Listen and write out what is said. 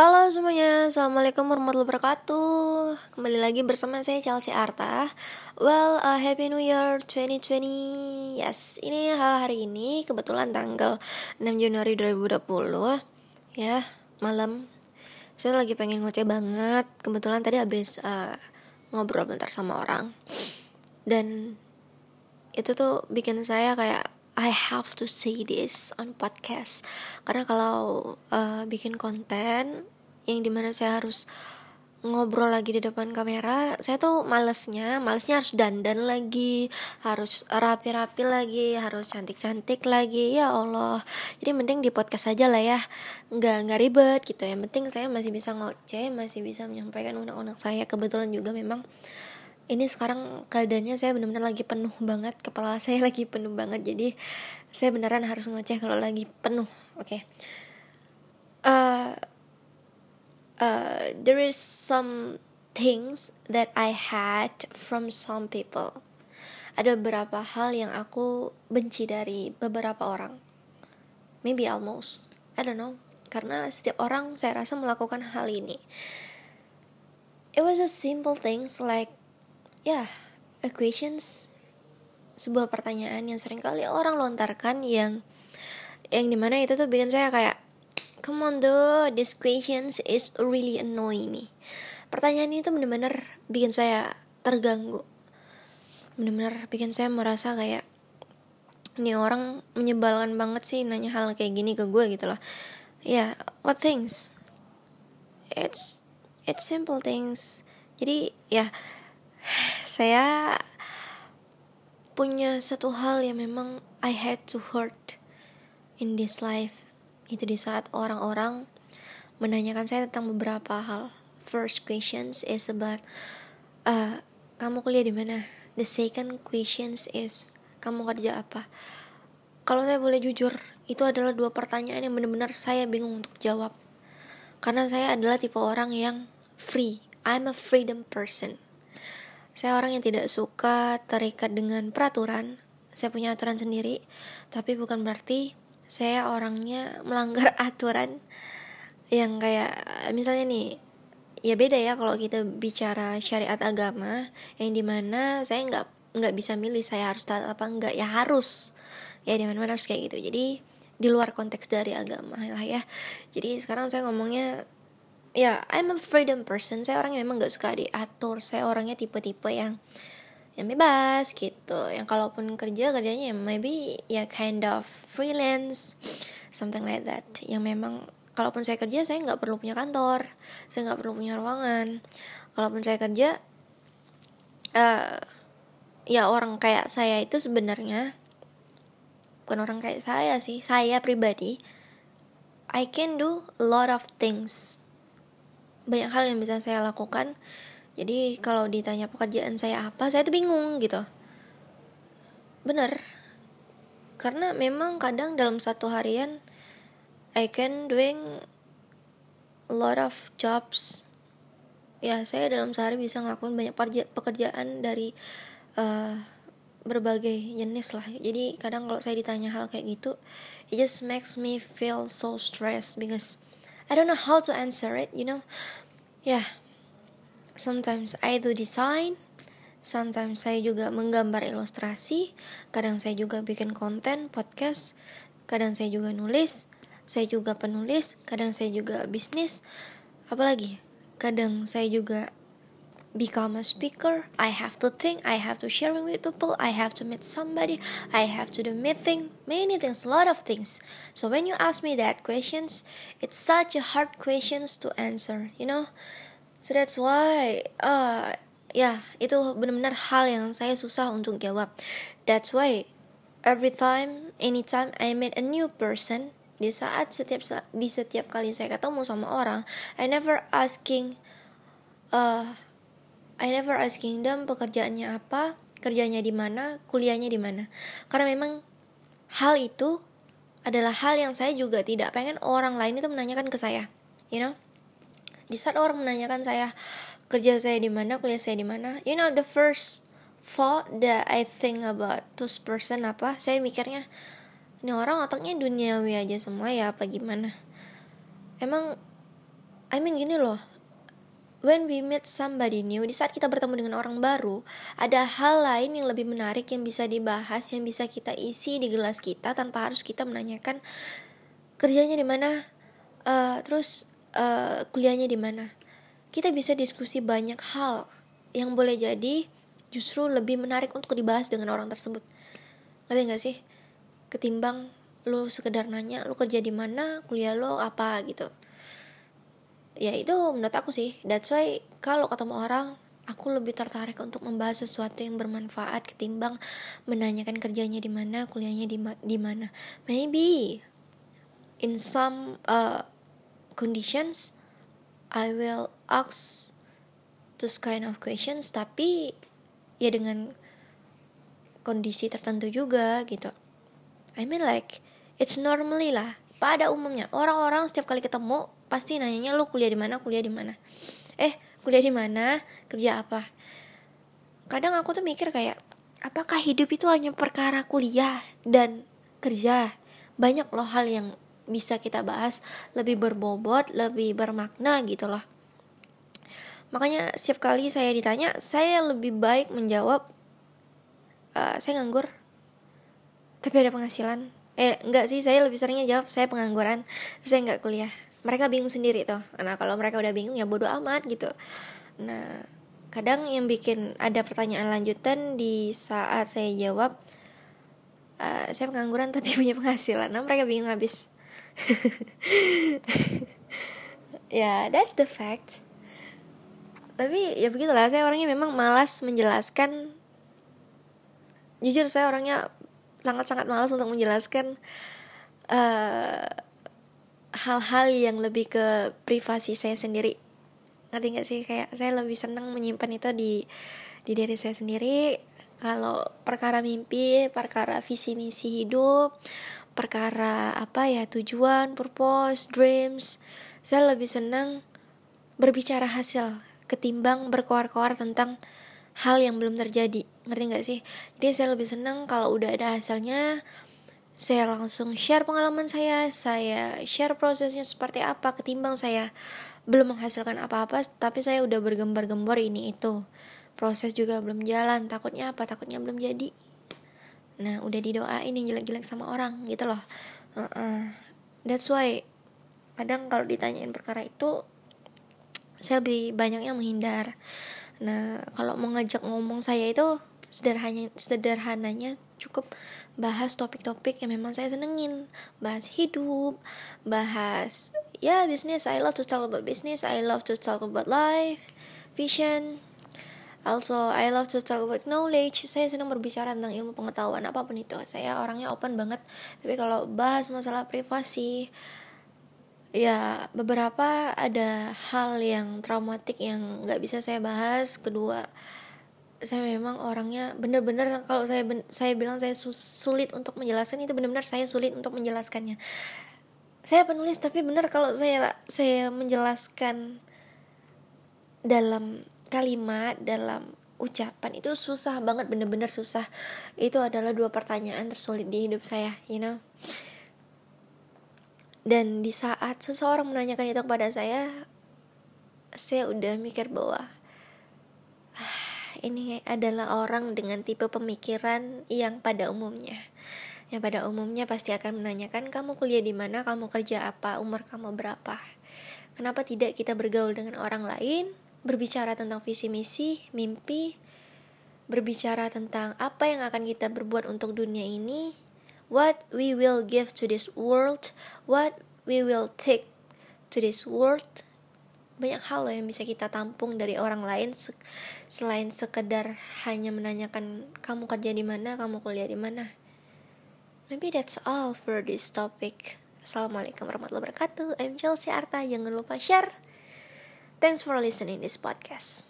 Halo semuanya, Assalamualaikum warahmatullahi wabarakatuh. Kembali lagi bersama saya Chelsea Arta. Well, uh, Happy New Year 2020 Yes, ini hari ini kebetulan tanggal 6 Januari 2020 Ya, malam. Saya lagi pengen ngoceh banget. Kebetulan tadi habis uh, ngobrol bentar sama orang. Dan itu tuh bikin saya kayak I have to say this on podcast. Karena kalau uh, bikin konten yang di mana saya harus ngobrol lagi di depan kamera saya tuh malesnya malesnya harus dandan lagi harus rapi-rapi lagi harus cantik-cantik lagi. Ya Allah. Jadi mending di podcast aja lah ya. Nggak nggak ribet gitu. Yang penting saya masih bisa ngoceh masih bisa menyampaikan undang-undang saya. Kebetulan juga memang ini sekarang keadaannya saya benar-benar lagi penuh banget kepala saya lagi penuh banget. Jadi saya beneran harus ngoceh kalau lagi penuh oke? Okay. uh, uh, there is some things that I had from some people. Ada beberapa hal yang aku benci dari beberapa orang. Maybe almost. I don't know. Karena setiap orang saya rasa melakukan hal ini. It was a simple things like ya equations sebuah pertanyaan yang sering kali orang lontarkan yang yang di mana itu tuh bikin saya kayak come on though this questions is really annoying me. Pertanyaan itu bener-bener bikin saya terganggu. Bener-bener bikin saya merasa kayak ini orang menyebalkan banget sih nanya hal kayak gini ke gue gitu loh. Ya yeah, what things? It's it's simple things. Jadi ya saya punya satu hal yang memang I had to hurt in this life. Itu di saat orang-orang menanyakan saya tentang beberapa hal. First questions is about uh, kamu kuliah di mana? The second questions is kamu kerja apa? Kalau saya boleh jujur itu adalah dua pertanyaan yang benar-benar saya bingung untuk jawab. Karena saya adalah tipe orang yang free. I'm a freedom person saya orang yang tidak suka terikat dengan peraturan. Saya punya aturan sendiri, tapi bukan berarti saya orangnya melanggar aturan yang kayak misalnya nih ya beda ya kalau kita bicara syariat agama yang di mana saya nggak nggak bisa milih saya harus taat apa enggak ya harus ya di mana harus kayak gitu. Jadi di luar konteks dari agama lah ya. Jadi sekarang saya ngomongnya ya I'm a freedom person. Saya orangnya memang gak suka diatur. Saya orangnya tipe-tipe yang yang bebas gitu. Yang kalaupun kerja kerjanya ya maybe ya kind of freelance something like that. Yang memang kalaupun saya kerja saya nggak perlu punya kantor. Saya nggak perlu punya ruangan. Kalaupun saya kerja uh, ya orang kayak saya itu sebenarnya bukan orang kayak saya sih saya pribadi I can do a lot of things banyak hal yang bisa saya lakukan. Jadi kalau ditanya pekerjaan saya apa saya tuh bingung gitu. Bener. Karena memang kadang dalam satu harian I can doing a lot of jobs. Ya saya dalam sehari bisa ngelakuin banyak pekerjaan dari uh, berbagai jenis lah. Jadi kadang kalau saya ditanya hal kayak gitu it just makes me feel so stressed because I don't know how to answer it you know yeah. Sometimes I do design sometimes saya juga menggambar ilustrasi kadang saya juga bikin konten podcast kadang saya juga nulis saya juga penulis kadang saya juga bisnis. Apalagi kadang saya juga become a speaker. I have to think, I have to sharing with people, I have to meet somebody, I have to do meeting, many things, a lot of things. So when you ask me that questions, it's such a hard questions to answer, you know. So that's why, uh, ya yeah, itu benar-benar hal yang saya susah untuk jawab. That's why every time, anytime I meet a new person, di saat setiap di setiap kali saya ketemu sama orang, I never asking, uh, I never asking them pekerjaannya apa, kerjanya di mana, kuliahnya di mana. Karena memang hal itu adalah hal yang saya juga tidak pengen orang lain itu menanyakan ke saya. You know? Di saat orang menanyakan saya kerja saya di mana, kuliah saya di mana, you know the first thought that I think about this person apa? Saya mikirnya ini orang otaknya duniawi aja semua ya apa gimana? Emang I mean gini loh when we meet somebody new, di saat kita bertemu dengan orang baru, ada hal lain yang lebih menarik yang bisa dibahas, yang bisa kita isi di gelas kita tanpa harus kita menanyakan kerjanya di mana, uh, terus uh, kuliahnya di mana. Kita bisa diskusi banyak hal yang boleh jadi justru lebih menarik untuk dibahas dengan orang tersebut. Ngerti gak sih? Ketimbang lu sekedar nanya lu kerja di mana, kuliah lo apa gitu ya itu menurut aku sih. That's why kalau ketemu orang aku lebih tertarik untuk membahas sesuatu yang bermanfaat ketimbang menanyakan kerjanya di mana kuliahnya di di mana. Maybe in some uh, conditions I will ask those kind of questions tapi ya dengan kondisi tertentu juga gitu. I mean like it's normally lah pada umumnya orang-orang setiap kali ketemu pasti nanyanya lu kuliah di mana? Kuliah di mana? Eh kuliah di mana? Kerja apa? Kadang aku tuh mikir kayak apakah hidup itu hanya perkara kuliah dan kerja? Banyak loh hal yang bisa kita bahas lebih berbobot lebih bermakna gitu loh. Makanya setiap kali saya ditanya saya lebih baik menjawab uh, saya nganggur. Tapi ada penghasilan eh enggak sih saya lebih seringnya jawab saya pengangguran saya nggak kuliah. Mereka bingung sendiri tuh. Nah kalau mereka udah bingung ya bodoh amat gitu. Nah kadang yang bikin ada pertanyaan lanjutan di saat saya jawab uh, saya pengangguran tapi punya penghasilan. Nah mereka bingung habis. Ya yeah, that's the fact. Tapi ya begitulah saya orangnya memang malas menjelaskan. Jujur saya orangnya sangat-sangat malas untuk menjelaskan uh, hal-hal yang lebih ke privasi saya sendiri. Ngerti gak sih? Kayak saya lebih senang menyimpan itu di di diri saya sendiri. Kalau perkara mimpi perkara visi misi hidup perkara apa ya tujuan purpose dreams saya lebih senang berbicara hasil ketimbang berkoar-koar tentang hal yang belum terjadi ngerti gak sih jadi saya lebih senang kalau udah ada hasilnya saya langsung share pengalaman saya, saya share prosesnya seperti apa ketimbang saya belum menghasilkan apa-apa tapi saya udah bergembar-gembor ini itu. Proses juga belum jalan, takutnya apa? Takutnya belum jadi. Nah, udah didoain yang jelek-jelek sama orang gitu loh. Uh -uh. That's why kadang kalau ditanyain perkara itu saya lebih banyak yang menghindar. Nah, kalau mau ngajak ngomong saya itu sederhananya sederhananya cukup bahas topik-topik yang memang saya senengin. Bahas hidup bahas ya bisnis. I love to talk about business. I love to talk about life vision. Also I love to talk about knowledge. Saya senang berbicara tentang ilmu pengetahuan apa pun itu. Saya orangnya open banget. Tapi kalau bahas masalah privasi ya beberapa ada hal yang traumatik yang nggak bisa saya bahas. Kedua saya memang orangnya benar-benar kalau saya ben, saya bilang saya sulit untuk menjelaskan itu benar-benar saya sulit untuk menjelaskannya. Saya penulis tapi benar kalau saya saya menjelaskan dalam kalimat dalam ucapan itu susah banget bener-bener susah. Itu adalah dua pertanyaan tersulit di hidup saya you know dan di saat seseorang menanyakan itu kepada saya saya udah mikir bahwa ini adalah orang dengan tipe pemikiran yang pada umumnya. Yang pada umumnya pasti akan menanyakan kamu kuliah di mana, kamu kerja apa, umur kamu berapa. Kenapa tidak kita bergaul dengan orang lain, berbicara tentang visi misi, mimpi, berbicara tentang apa yang akan kita berbuat untuk dunia ini, what we will give to this world, what we will take to this world, banyak hal loh yang bisa kita tampung dari orang lain se selain sekedar hanya menanyakan kamu kerja di mana, kamu kuliah di mana. Maybe that's all for this topic. Assalamualaikum warahmatullahi wabarakatuh. I'm Chelsea Arta. Jangan lupa share. Thanks for listening this podcast.